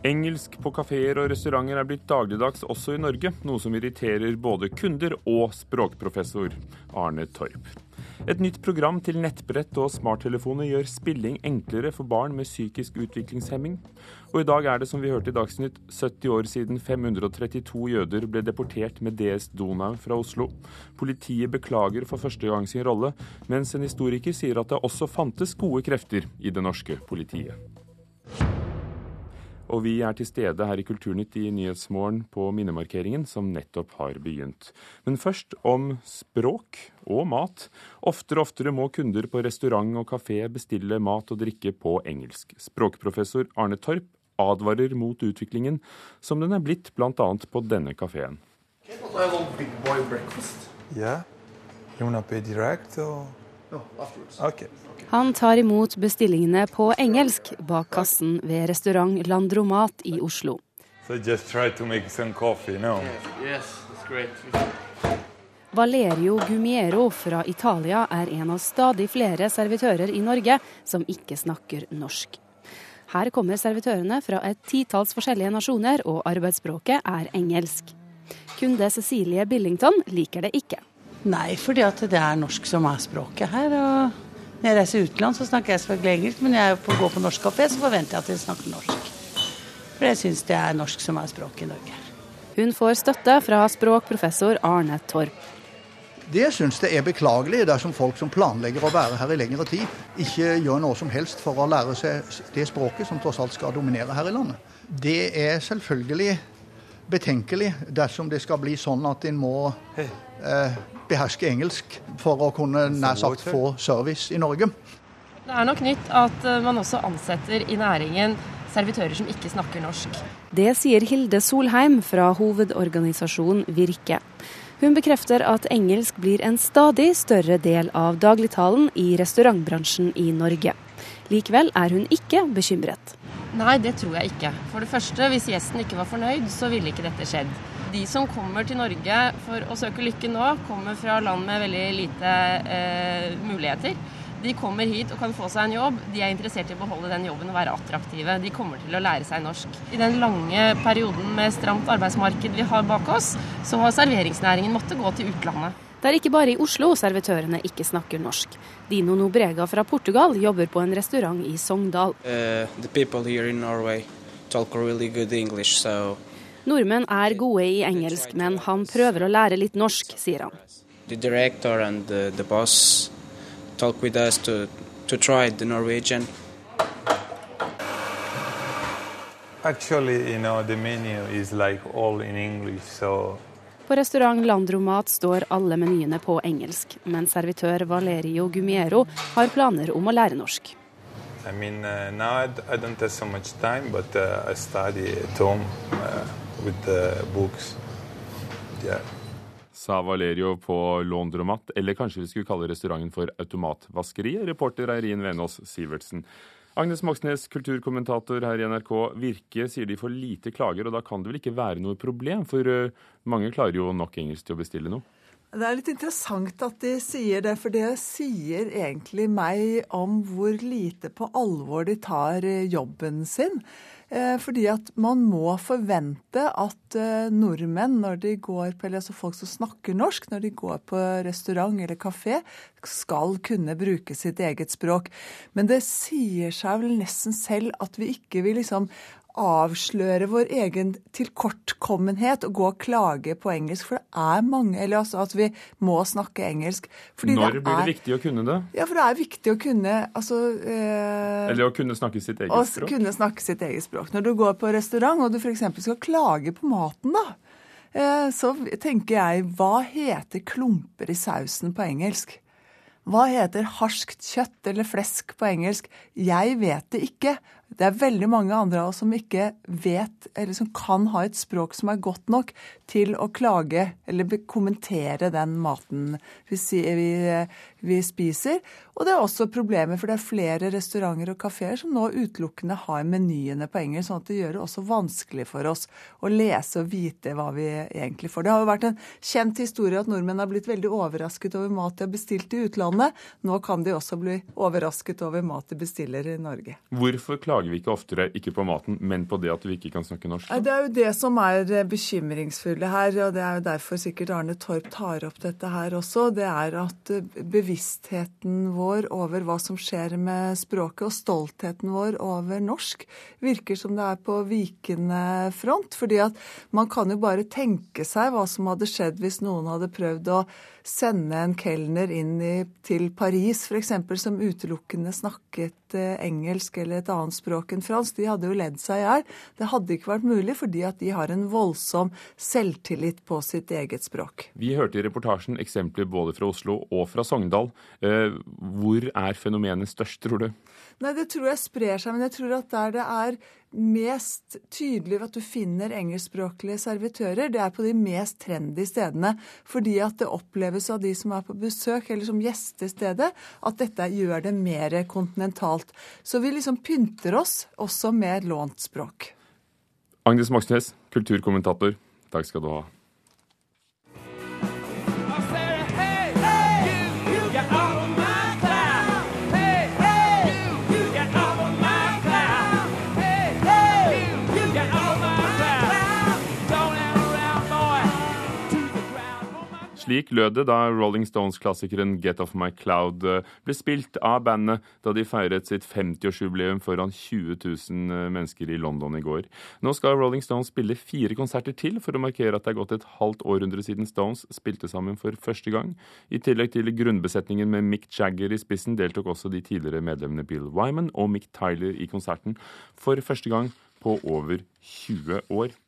Engelsk på kafeer og restauranter er blitt dagligdags også i Norge, noe som irriterer både kunder og språkprofessor Arne Torp. Et nytt program til nettbrett og smarttelefoner gjør spilling enklere for barn med psykisk utviklingshemming. Og i dag er det, som vi hørte i Dagsnytt, 70 år siden 532 jøder ble deportert med DS Donau fra Oslo. Politiet beklager for første gang sin rolle, mens en historiker sier at det også fantes gode krefter i det norske politiet. Og vi er til stede her i Kulturnytt i Nyhetsmorgen på minnemarkeringen som nettopp har begynt. Men først om språk og mat. Oftere og oftere må kunder på restaurant og kafé bestille mat og drikke på engelsk. Språkprofessor Arne Torp advarer mot utviklingen som den er blitt bl.a. på denne kafeen. Yeah. You wanna pay direct or? Okay. Han tar imot bestillingene på engelsk bak kassen ved restaurant Landromat i Oslo. So just try to make some coffee, no? Valerio Gumiero fra Italia er en av stadig flere servitører i Norge som ikke snakker norsk. Her kommer servitørene fra et titalls forskjellige nasjoner, og arbeidsspråket er engelsk. Kunde Cecilie Billington liker det ikke. Nei, fordi at det er norsk som er språket her. og Når jeg reiser utenlands, så snakker jeg selvfølgelig engelsk, men når jeg går på norsk kafé, så forventer jeg at de snakker norsk. For jeg syns det er norsk som er språket i Norge. Hun får støtte fra språkprofessor Arne Torp. Det syns jeg er beklagelig dersom folk som planlegger å være her i lengre tid, ikke gjør noe som helst for å lære seg det språket som tross alt skal dominere her i landet. Det er selvfølgelig betenkelig dersom det skal bli sånn at en må eh, beherske engelsk for å kunne nær sagt få service i Norge. Det er nok nytt at eh, man også ansetter i næringen servitører som ikke snakker norsk. Det sier Hilde Solheim fra hovedorganisasjonen Virke. Hun bekrefter at engelsk blir en stadig større del av dagligtalen i restaurantbransjen i Norge. Likevel er hun ikke bekymret. Nei, det tror jeg ikke. For det første, hvis gjesten ikke var fornøyd, så ville ikke dette skjedd. De som kommer til Norge for å søke lykke nå, kommer fra land med veldig lite eh, muligheter. De kommer hit og kan få seg en jobb. De er interessert i å beholde den jobben og være attraktive. De kommer til å lære seg norsk. I den lange perioden med stramt arbeidsmarked vi har bak oss, så har serveringsnæringen måttet gå til utlandet. Det er ikke bare i Oslo servitørene ikke snakker norsk. Dino Nobrega fra Portugal jobber på en restaurant i Sogndal. Uh, the people here in Norway talk really English, so Nordmenn er gode i engelsk, men han prøver å lære litt norsk, sier han. the director and the, the boss talk with us to, to try the Norwegian. Actually, you know, the menu is like all in English, so På restaurant Landromat står alle menyene på engelsk, men servitør Valerio Gumiero har planer om å lære norsk. I mean, uh, now I, I don't have so much time, but uh, I study at home uh, with the books. Yeah. Sa Valerio på Laundromat, eller kanskje vi skulle kalle restauranten for Automatvaskeriet. Reporter Eirin Venås Sivertsen. Agnes Moxnes, kulturkommentator her i NRK. Virke sier de får lite klager, og da kan det vel ikke være noe problem? For eh, mange klarer jo nok engelsk til å bestille noe. Det er litt interessant at de sier det, for det sier egentlig meg om hvor lite på alvor de tar eh, jobben sin. Eh, Fordi at man må forvente at eh, nordmenn, når de går på, eller altså folk som snakker norsk, når de går på restaurant eller kafé, skal kunne bruke sitt eget språk. Men det sier seg vel nesten selv at vi ikke vil liksom avsløre vår egen tilkortkommenhet og gå og klage på engelsk, for det er mange Eller altså at vi må snakke engelsk. Når det blir det viktig å kunne det? Ja, for det er viktig å kunne altså eh, Eller å kunne snakke sitt eget språk? å kunne snakke sitt eget språk. Når du går på restaurant og du f.eks. skal klage på maten, da, eh, så tenker jeg hva heter klumper i sausen på engelsk? Hva heter harskt kjøtt eller flesk på engelsk? Jeg vet det ikke. Det er veldig mange andre av oss som ikke vet, eller som kan ha et språk som er godt nok til å klage eller kommentere den maten vi, vi, vi spiser. Og det er også problemer, for det er flere restauranter og kafeer som nå utelukkende har menyene på engelsk, sånn at det gjør det også vanskelig for oss å lese og vite hva vi egentlig får. Det har jo vært en kjent historie at nordmenn har blitt veldig overrasket over mat de har bestilt i utlandet. Nå kan de også bli overrasket over mat de bestiller i Norge. Hvorfor klager klager vi ikke oftere ikke på maten, men på det at vi ikke kan snakke norsk? Det er jo det som er eh, bekymringsfulle her, og det er jo derfor sikkert Arne Torp tar opp dette her også. Det er at eh, bevisstheten vår over hva som skjer med språket, og stoltheten vår over norsk, virker som det er på vikende front. fordi at man kan jo bare tenke seg hva som hadde skjedd hvis noen hadde prøvd å sende en kelner inn i, til Paris f.eks. som utelukkende snakket eh, engelsk eller et annet språk enn fransk, de hadde jo ledd seg i hjel. Det hadde ikke vært mulig fordi at de har en voldsom selvtillit på sitt eget språk. Vi hørte i reportasjen eksempler både fra Oslo og fra Sogndal. Eh, hvor er fenomenet størst, tror du? Nei, Det tror jeg sprer seg, men jeg tror at der det er mest tydelig at du finner engelskspråklige servitører, det er på de mest trendy stedene. Fordi at det oppleves av de som er på besøk eller som gjester stedet, at dette gjør det mer kontinentalt. Så vi liksom pynter oss også med lånt språk. Agnes Moxnes, kulturkommentator, takk skal du ha. Slik lød det da Rolling Stones-klassikeren Get Off My Cloud eh, ble spilt av bandet da de feiret sitt 50-årsjubileum foran 20 000 eh, mennesker i London i går. Nå skal Rolling Stones spille fire konserter til for å markere at det er gått et halvt århundre siden Stones spilte sammen for første gang. I tillegg til grunnbesetningen med Mick Jagger i spissen deltok også de tidligere medlemmene Bill Wyman og Mick Tyler i konserten for første gang på over 20 år.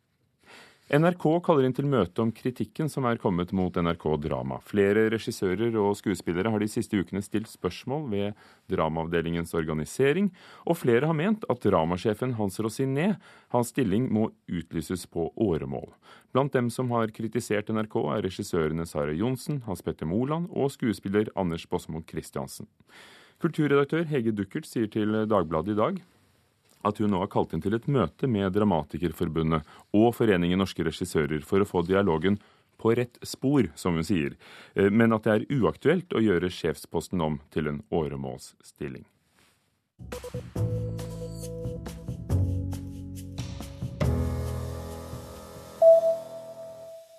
NRK kaller inn til møte om kritikken som er kommet mot NRK Drama. Flere regissører og skuespillere har de siste ukene stilt spørsmål ved dramaavdelingens organisering, og flere har ment at dramasjefen Hans Rosiné hans stilling må utlyses på åremål. Blant dem som har kritisert NRK, er regissørene Sara Johnsen, Hans Petter Moland og skuespiller Anders Bosmo Christiansen. Kulturredaktør Hege Duckert sier til Dagbladet i dag at hun nå har kalt inn til et møte med Dramatikerforbundet og Foreningen norske regissører for å få dialogen på rett spor, som hun sier, eh, men at det er uaktuelt å gjøre sjefsposten om til en åremålsstilling.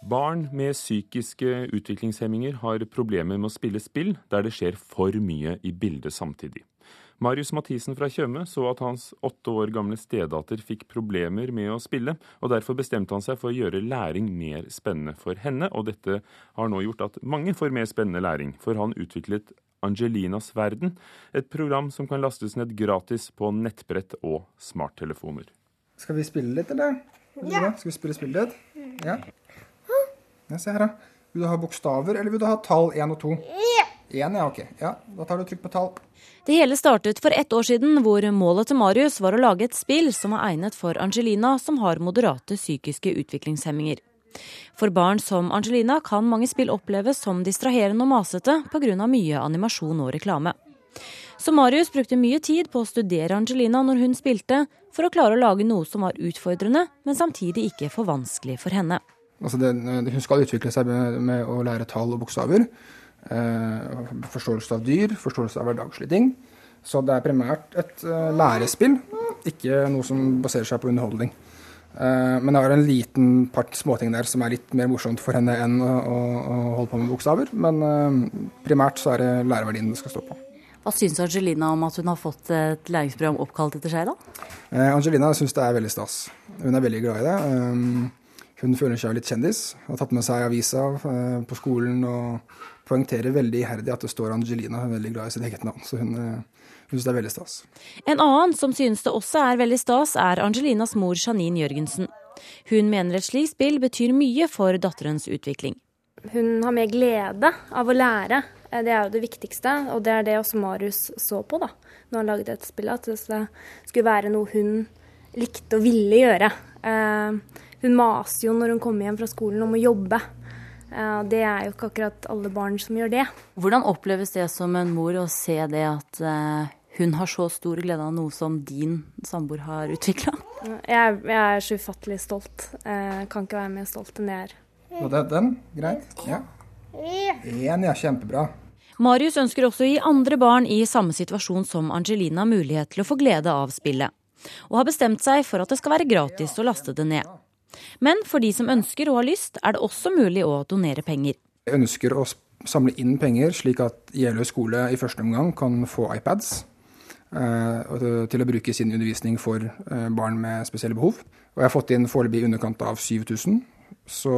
Barn med psykiske utviklingshemminger har problemer med å spille spill der det skjer for mye i bildet samtidig. Marius Mathisen fra Tjøme så at hans åtte år gamle stedatter fikk problemer med å spille, og derfor bestemte han seg for å gjøre læring mer spennende for henne. Og dette har nå gjort at mange får mer spennende læring, for han utviklet Angelinas verden, et program som kan lastes ned gratis på nettbrett og smarttelefoner. Skal vi spille litt, eller? Ja. Skal vi spille spill litt? Ja. ja. Se her, da. Vil du ha bokstaver, eller vil du ha tall én og to? Én, ja. Ok. Ja, Da tar du trykk på tall. Det hele startet for ett år siden, hvor målet til Marius var å lage et spill som er egnet for Angelina, som har moderate psykiske utviklingshemminger. For barn som Angelina kan mange spill oppleves som distraherende og masete pga. mye animasjon og reklame. Så Marius brukte mye tid på å studere Angelina når hun spilte, for å klare å lage noe som var utfordrende, men samtidig ikke for vanskelig for henne. Altså det, hun skal utvikle seg med, med å lære tall og bokstaver. Eh, forståelse av dyr, forståelse av hverdagslige ting. Så det er primært et eh, lærespill, ikke noe som baserer seg på underholdning. Eh, men det er en liten part småting der som er litt mer morsomt for henne enn å, å holde på med bokstaver. Men primært så er det læreverdien det skal stå på. Hva syns Angelina om at hun har fått et læringsprogram oppkalt etter seg, da? Angelina syns det er veldig stas. Hun er veldig glad i det. Hun føler seg litt kjendis. Har tatt med seg avisa på skolen og poengterer veldig iherdig at det står Angelina. Hun er veldig glad i sitt eget navn. Så hun, eh, hun syns det er veldig stas. En annen som synes det også er veldig stas, er Angelinas mor Janine Jørgensen. Hun mener et slikt spill betyr mye for datterens utvikling. Hun har mer glede av å lære. Eh, det er jo det viktigste, og det er det også Marius så på da når han laget dette spillet. At det skulle være noe hun likte og ville gjøre. Eh, hun maser jo når hun kommer hjem fra skolen om å jobbe. Det er jo ikke akkurat alle barn som gjør det. Hvordan oppleves det som en mor å se det at eh, hun har så stor glede av noe som din samboer har utvikla? Jeg, jeg, er så ufattelig stolt. Jeg kan ikke være mer stolt enn jeg er. Og det er den? Greit? Ja. Én, ja. Kjempebra. Marius ønsker også å gi andre barn i samme situasjon som Angelina mulighet til å få glede av spillet. og har bestemt seg for at det skal være gratis å laste det ned. Men for de som ønsker og har lyst, er det også mulig å donere penger. Jeg ønsker å samle inn penger, slik at Jeløy skole i første omgang kan få iPads eh, til å bruke sin undervisning for eh, barn med spesielle behov. Og jeg har fått inn foreløpig i underkant av 7000, så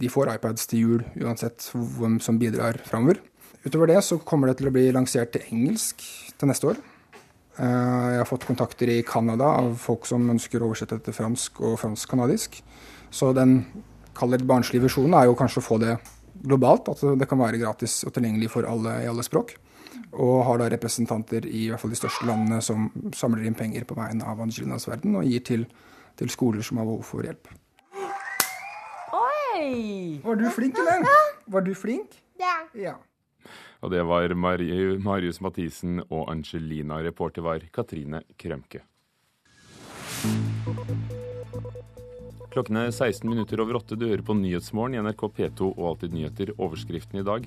de får iPads til jul uansett hvem som bidrar framover. Utover det så kommer det til å bli lansert til engelsk til neste år. Eh, jeg har fått kontakter i Canada av folk som ønsker å oversette det til fransk og fransk-canadisk. Så den kaller barnslige visjonen er jo kanskje å få det globalt, at det kan være gratis og tilgjengelig for alle i alle språk. Og har da representanter i, i hvert fall de største landene som samler inn penger på vegne av Angelinas verden og gir til, til skoler som har behov for hjelp. Oi! Var du flink, eller? Var du flink? Ja. ja. Og det var Marius Mathisen og Angelina. Reporter var Katrine Krømke. Klokken er 16 minutter over åtte. Du hører på Nyhetsmorgen i NRK P2 og Alltid nyheter. Overskriften i dag.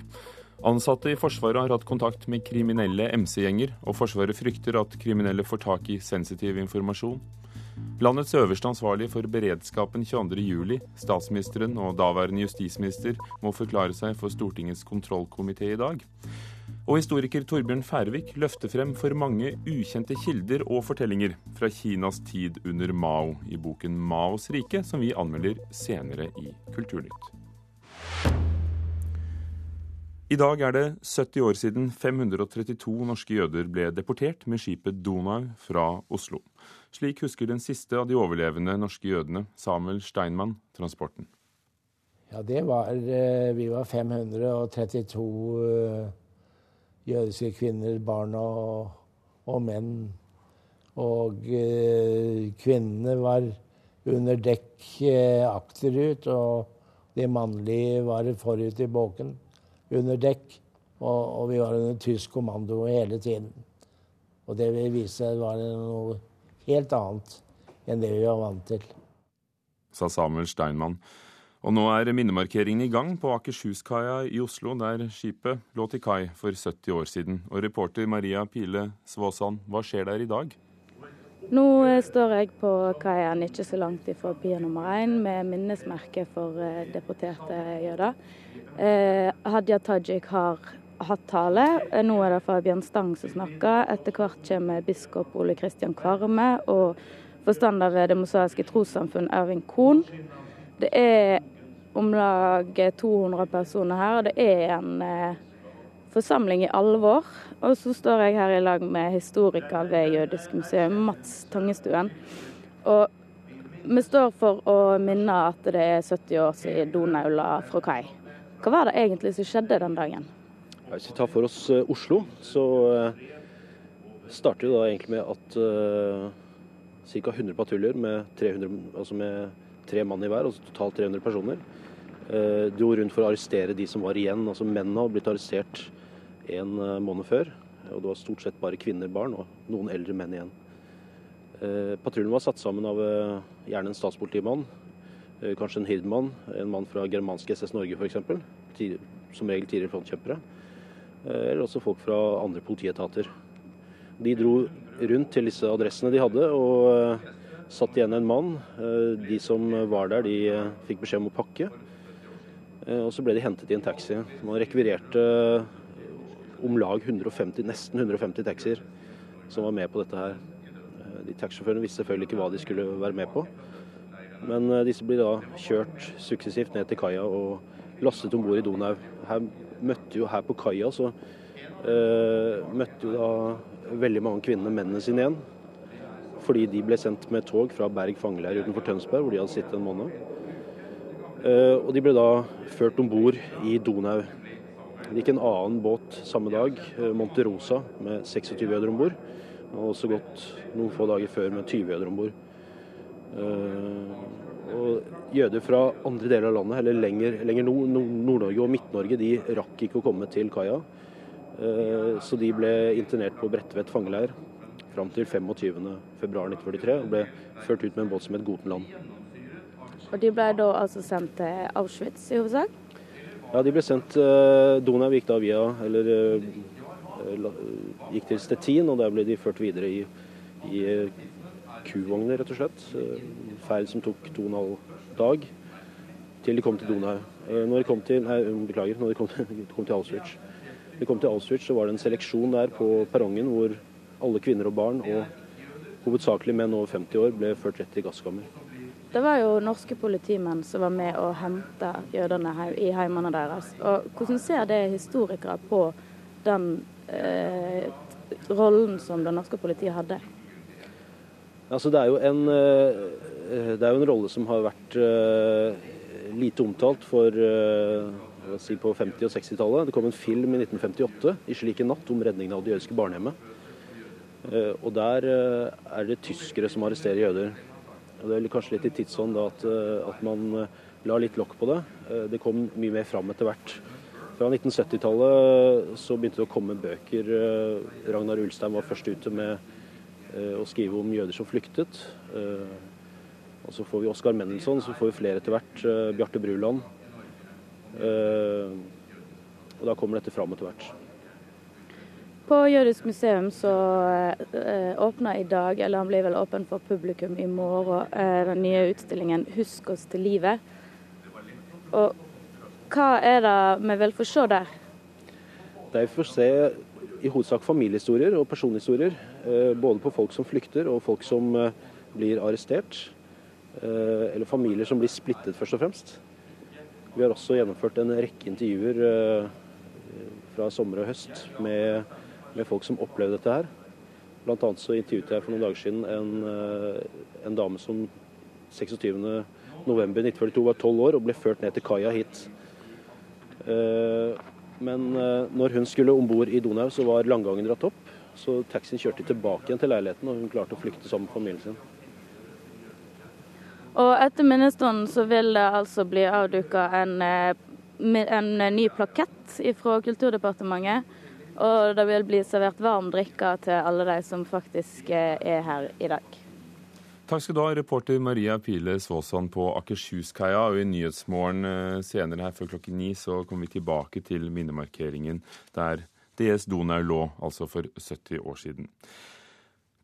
Ansatte i Forsvaret har hatt kontakt med kriminelle MC-gjenger, og Forsvaret frykter at kriminelle får tak i sensitiv informasjon. Landets øverste ansvarlige for beredskapen 22.07, statsministeren og daværende justisminister, må forklare seg for Stortingets kontrollkomité i dag. Og historiker Torbjørn Færvik løfter frem for mange ukjente kilder og fortellinger fra Kinas tid under Mao i boken 'Maos rike', som vi anmelder senere i Kulturnytt. I dag er det 70 år siden 532 norske jøder ble deportert med skipet Donau fra Oslo. Slik husker den siste av de overlevende norske jødene, Samuel Steinmann, transporten. Ja, det var eh, Vi var 532 eh, jødiske kvinner, barn og, og menn. Og eh, kvinnene var under dekk akterut, og de mannlige var forut i båken under dekk. Og, og, vi var under tysk kommando hele tiden. Og det vil vise seg var noe helt annet enn det vi var vant til. Sa Samuel Steinmann. Og nå er minnemarkeringen i gang på Akershus-kaia i Oslo, der skipet lå til kai for 70 år siden. Og reporter Maria Pile Svåsand, hva skjer der i dag? Nå står jeg på kaien ikke så langt ifra Pia nummer én med minnesmerke for eh, deporterte jøder. Eh, Hadia Tajik har hatt tale. Eh, nå er det Fabian Stang som snakker. Etter hvert kommer biskop Ole Kristian Kvarme og forstander ved Det mosaiske trossamfunn Ervin Kohn. Det er om lag 200 personer her, og det er en eh, forsamling i alvor. Og så står jeg her i lag med historiker ved Jødisk museum, Mats Tangestuen. Og vi står for å minne at det er 70 år siden Donau la fra kai. Hva var det egentlig som skjedde den dagen? Hvis vi tar for oss eh, Oslo, så eh, starter det da egentlig med at uh, ca. 100 patruljer med, 300, altså med tre mann i hver, altså totalt 300 personer, dro rundt for å arrestere de som var igjen. Altså Mennene hadde blitt arrestert en eh, måned før. Og det var stort sett bare kvinner, barn og noen eldre menn igjen. Eh, patruljen var satt sammen av eh, gjerne en statspolitimann, kanskje en hirdmann, en mann fra germanske SS Norge f.eks. Som regel tidligere frontkjempere. Eller også folk fra andre politietater. De dro rundt til disse adressene de hadde, og satt igjen en mann. De som var der, de fikk beskjed om å pakke. Og så ble de hentet i en taxi. Man rekvirerte om lag 150, nesten 150 taxier som var med på dette her. Eh, de taxisjåførene visste selvfølgelig ikke hva de skulle være med på. Men eh, disse blir da kjørt suksessivt ned til kaia og lastet om bord i Donau. Her møtte jo her på kaia så uh, møtte jo da veldig mange kvinner mennene sine igjen. Fordi de ble sendt med tog fra Berg fangeleir utenfor Tønsberg, hvor de hadde sittet en måned. Uh, og de ble da ført om bord i Donau. Det gikk en annen båt samme dag, Monterosa, Monte Rosa, med 26 jøder om bord. Og også gått noen få dager før med 20 jøder om bord. Eh, og jøder fra andre deler av landet, eller lenger, lenger nord, Nord-Norge og Midt-Norge, de rakk ikke å komme til kaia. Eh, så de ble internert på Bredtvet fangeleir fram til 25.2.1943 og ble ført ut med en båt som het Gotenland. Og de ble da altså sendt til Auschwitz i hovedsak? Ja, de ble sendt uh, Donau gikk da via Eller uh, gikk til Stettin, og der ble de ført videre i, i kuvogner, rett og slett. Eh, ferd som tok to og en halv dag til de kom til Donau. Eh, når de kom til, nei, beklager, når de kom, til, kom til Auschwitz. De kom til Auschwitz, så var det en seleksjon der på perrongen hvor alle kvinner og barn, og hovedsakelig menn over 50 år, ble ført rett til gasskammer. Det var jo norske politimenn som var med å hente jødene i heimene deres. Og Hvordan ser det historikere på den eh, rollen som det norske politiet hadde? Altså, det, er jo en, eh, det er jo en rolle som har vært eh, lite omtalt for uh, si på 50- og 60-tallet. Det kom en film i 1958 i 'Slik en natt' om redningen av det jødiske barnehjemmet. Og Der er det tyskere som arresterer jøder. Og Det er kanskje litt i tidsånd da, at, at, man la litt lokk på det. Det kom mye mer fram etter hvert. Fra 1970-tallet så begynte det å komme bøker. Ragnar Ulstein var først ute med å skrive om jøder som flyktet. Og så får vi Oskar Mendelssohn, så får vi flere etter hvert. Uh, Bjarte Bruland. Og da kommer dette fram etter hvert. På Jødisk museum så åpner i dag, eller han blir vel åpen for publikum i morgen, den nye utstillingen 'Husk oss til livet'. Og hva er det vi vil få se der? Der vi får se i hovedsak familiehistorier og personhistorier. Både på folk som flykter og folk som blir arrestert. Eh, eller familier som blir splittet, først og fremst. Vi har også gjennomført en rekke intervjuer eh, fra sommer og høst med, med folk som opplevde dette her. Blant annet så intervjuet jeg for noen dager siden en, eh, en dame som 26.11.1942 var 12 år og ble ført ned til kaia hit. Men når hun skulle om bord i Donau, så var landgangen dratt opp. Så taxien kjørte tilbake igjen til leiligheten, og hun klarte å flykte sammen med familien sin. Og etter minnestunden så vil det altså bli avduka en, eh, en, ny plakett fra Kulturdepartementet. Og det vil bli servert varm drikke til alle de som faktisk eh, er her i dag. Takk skal du ha, reporter Maria Pile Svåsand på Akershuskaia. Og i Nyhetsmorgen eh, senere her før klokken ni så kommer vi tilbake til minnemarkeringen der DS Donau lå, altså for 70 år siden.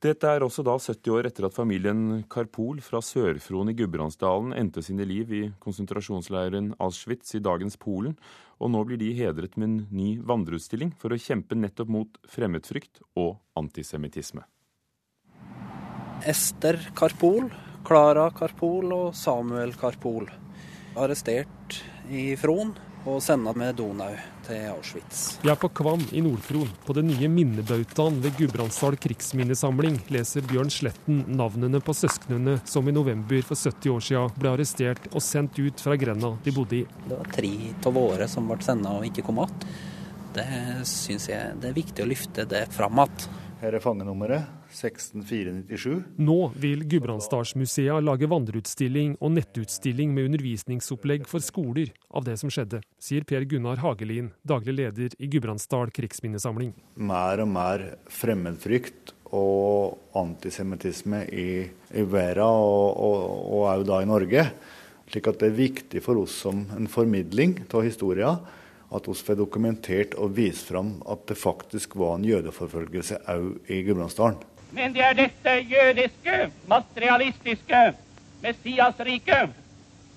Dette er også da 70 år etter at familien Karpol fra Sør-Fron i Gudbrandsdalen endte sine liv i konsentrasjonsleiren Auschwitz i dagens Polen, og nå blir de hedret med en ny vandreutstilling for å kjempe nettopp mot fremmedfrykt og antisemittisme. Ester Karpol, Klara Karpol og Samuel Karpol. Arrestert i Fron og sende med Donau til Auschwitz. Vi er på Kvam i Nord-Fron. På den nye minnebautaen ved Gudbrandsdal krigsminnesamling leser Bjørn Sletten navnene på søsknene som i november for 70 år siden ble arrestert og sendt ut fra grenda de bodde i. Det var tre av våre som ble sendt og ikke kom tilbake. Det syns jeg det er viktig å løfte det fram igjen. Her er fangenummeret 16497. Nå vil Gudbrandsdalsmuseet lage vandreutstilling og nettutstilling med undervisningsopplegg for skoler av det som skjedde, sier Per Gunnar Hagelin, daglig leder i Gudbrandsdal krigsminnesamling. Mer og mer fremmedfrykt og antisemittisme i, i verden, og òg da i Norge. Slik at det er viktig for oss som en formidling av historien at vi får dokumentert og vist fram at det faktisk var en jødeforfølgelse òg i Gudbrandsdalen. Men det er dette jødiske, materialistiske Messiasriket,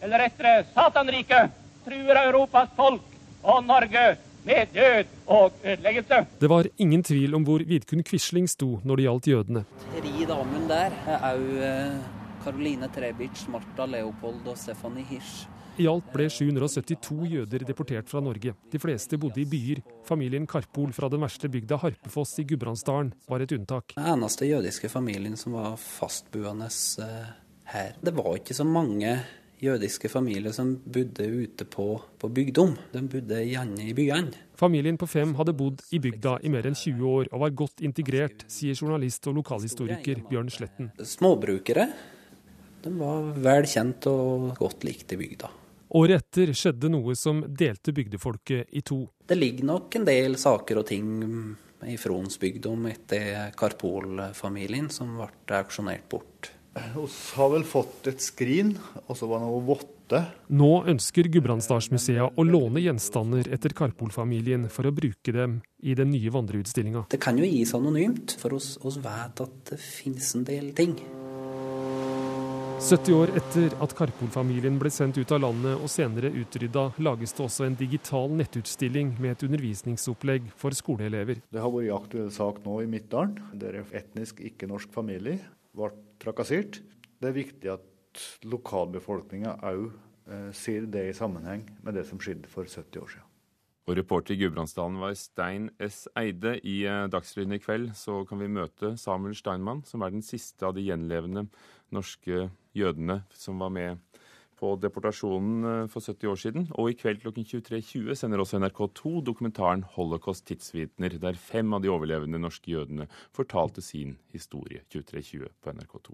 eller rettere Satanriket, truer Europas folk og Norge med død og ødeleggelse. Det var ingen tvil om hvor Vidkun Quisling sto når det gjaldt jødene. Tre damen der er òg Karoline Trebic, Marta Leopold og Stefanie Hirsch. I alt ble 772 jøder deportert fra Norge. De fleste bodde i byer. Familien Karpol fra den verste bygda Harpefoss i Gudbrandsdalen var et unntak. Den eneste jødiske familien som var fastboende eh, her. Det var ikke så mange jødiske familier som bodde ute på, på bygdom. De bodde gjerne i byene. Familien på fem hadde bodd i bygda i mer enn 20 år og var godt integrert, sier journalist og lokalhistoriker Bjørn Sletten. Småbrukere. De var vel kjent og godt likt i bygda. Året etter skjedde noe som delte bygdefolket i to. Det ligger nok en del saker og ting i Frons bygdom etter Karpol-familien som ble auksjonert bort. Vi har vel fått et skrin, og så var det noe votte. Nå ønsker Gudbrandsdalsmuseet å låne gjenstander etter Karpol-familien for å bruke dem i den nye vandreutstillinga. Det kan jo gis anonymt, for oss, oss vet at det finnes en del ting. 70 år etter at Karpol-familien ble sendt ut av landet og senere utrydda, lages det også en digital nettutstilling med et undervisningsopplegg for skoleelever. Det har vært aktuell sak nå i Midtdalen, der en etnisk ikke-norsk familie ble trakassert. Det er viktig at lokalbefolkninga òg eh, ser det i sammenheng med det som skjedde for 70 år siden. Og reporter i Gudbrandsdalen var Stein S. Eide. I eh, Dagsrevyen i kveld så kan vi møte Samuel Steinmann, som er den siste av de gjenlevende norske jødene som var med på deportasjonen eh, for 70 år siden. Og i kveld klokken 23.20 sender også NRK2 dokumentaren 'Holocaust tidsvitner', der fem av de overlevende norske jødene fortalte sin historie. 23.20 på NRK2.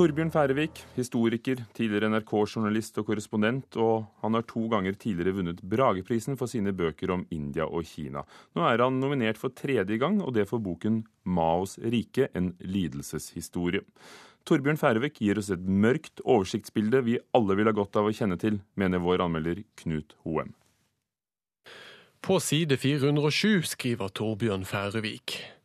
Torbjørn Færøvik, historiker, tidligere NRK-journalist og korrespondent, og han har to ganger tidligere vunnet Brageprisen for sine bøker om India og Kina. Nå er han nominert for tredje gang, og det for boken 'Maos rike en lidelseshistorie'. Torbjørn Færøvik gir oss et mørkt oversiktsbilde vi alle vil ha godt av å kjenne til, mener vår anmelder Knut Hoem. På side 407 skriver Torbjørn Færøvik.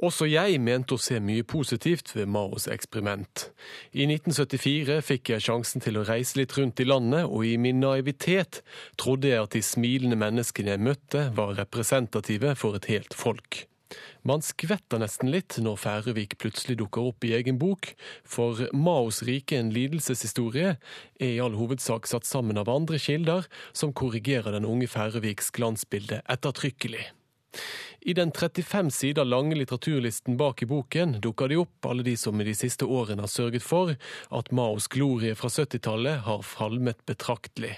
Også jeg mente å se mye positivt ved Maos eksperiment. I 1974 fikk jeg sjansen til å reise litt rundt i landet, og i min naivitet trodde jeg at de smilende menneskene jeg møtte var representative for et helt folk. Man skvetter nesten litt når Færøvik plutselig dukker opp i egen bok, for Maos rike en lidelseshistorie er i all hovedsak satt sammen av andre kilder, som korrigerer den unge Færøviks glansbilde ettertrykkelig. I den 35 sider lange litteraturlisten bak i boken dukker de opp alle de som i de siste årene har sørget for at Maos glorie fra 70-tallet har falmet betraktelig.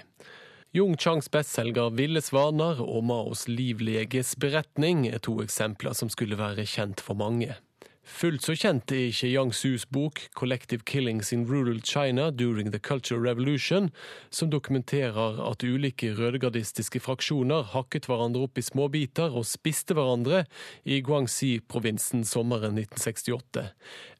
Jung Changs bestselger 'Ville svaner' og Maos livleges beretning er to eksempler som skulle være kjent for mange. Fullt så kjent er ikke Yang Sus bok 'Collective Killings in Rural China During the Cultural Revolution', som dokumenterer at ulike rødegardistiske fraksjoner hakket hverandre opp i småbiter og spiste hverandre i Guangxi-provinsen sommeren 1968.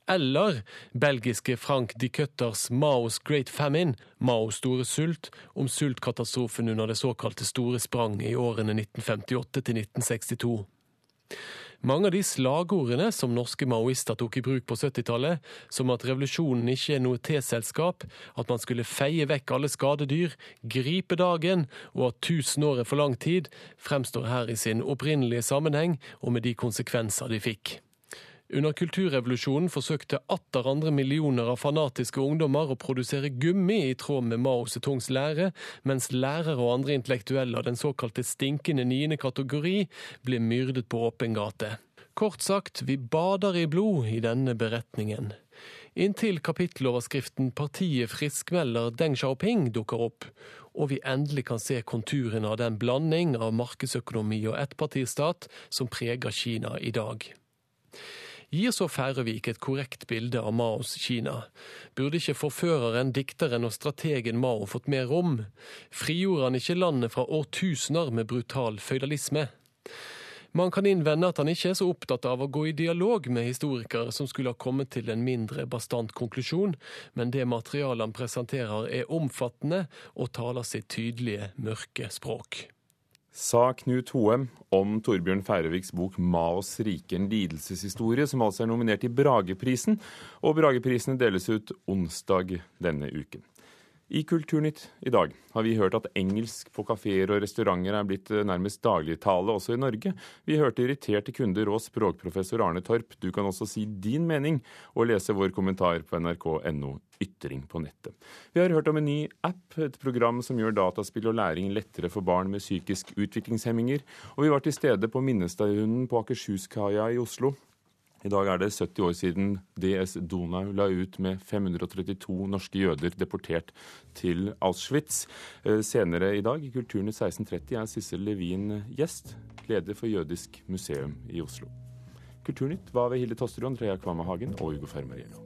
Eller belgiske Frank de Cutters Maos Great Famine, Maos store sult, om sultkatastrofen under det såkalte store sprang i årene 1958 til 1962. Mange av de slagordene som norske maoister tok i bruk på 70-tallet, som at revolusjonen ikke er noe T-selskap, at man skulle feie vekk alle skadedyr, gripe dagen, og at tusen år er for lang tid, fremstår her i sin opprinnelige sammenheng og med de konsekvenser de fikk. Under kulturrevolusjonen forsøkte atter andre millioner av fanatiske ungdommer å produsere gummi i tråd med Mao Zetungs lære, mens lærere og andre intellektuelle av den såkalte stinkende niende kategori ble myrdet på åpen gate. Kort sagt, vi bader i blod i denne beretningen. Inntil kapitteloverskriften 'Partiet friskmelder Deng Xiaoping' dukker opp, og vi endelig kan se konturene av den blanding av markedsøkonomi og ettpartistat som preger Kina i dag. Gir så Færøvik et korrekt bilde av Maos Kina? Burde ikke forføreren, dikteren og strategen Mao fått mer rom? Frigjorde han ikke landet fra årtusener med brutal føydalisme? Man kan innvende at han ikke er så opptatt av å gå i dialog med historikere som skulle ha kommet til en mindre bastant konklusjon, men det materialet han presenterer er omfattende og taler sitt tydelige, mørke språk sa Knut Hoem om Torbjørn Færøviks bok 'Maos rike en lidelseshistorie', som altså er nominert i Brageprisen. Og Brageprisene deles ut onsdag denne uken. I Kulturnytt i dag har vi hørt at engelsk på kafeer og restauranter er blitt eh, nærmest dagligtale også i Norge. Vi hørte irriterte kunder og språkprofessor Arne Torp. Du kan også si din mening og lese vår kommentar på nrk.no ytring på nettet. Vi har hørt om en ny app, et program som gjør dataspill og læring lettere for barn med psykisk utviklingshemminger. Og vi var til stede på Minnestadhunden på Akershuskaia i Oslo. I dag er det 70 år siden DS Donau la ut med 532 norske jøder deportert til Auschwitz. Eh, senere i dag, i Kulturnytt 1630, er Sissel Levin gjest, leder for Jødisk museum i Oslo. Kulturnytt var ved Hilde Tosterud, Andrea Kvammehagen og Ugo Fermariello.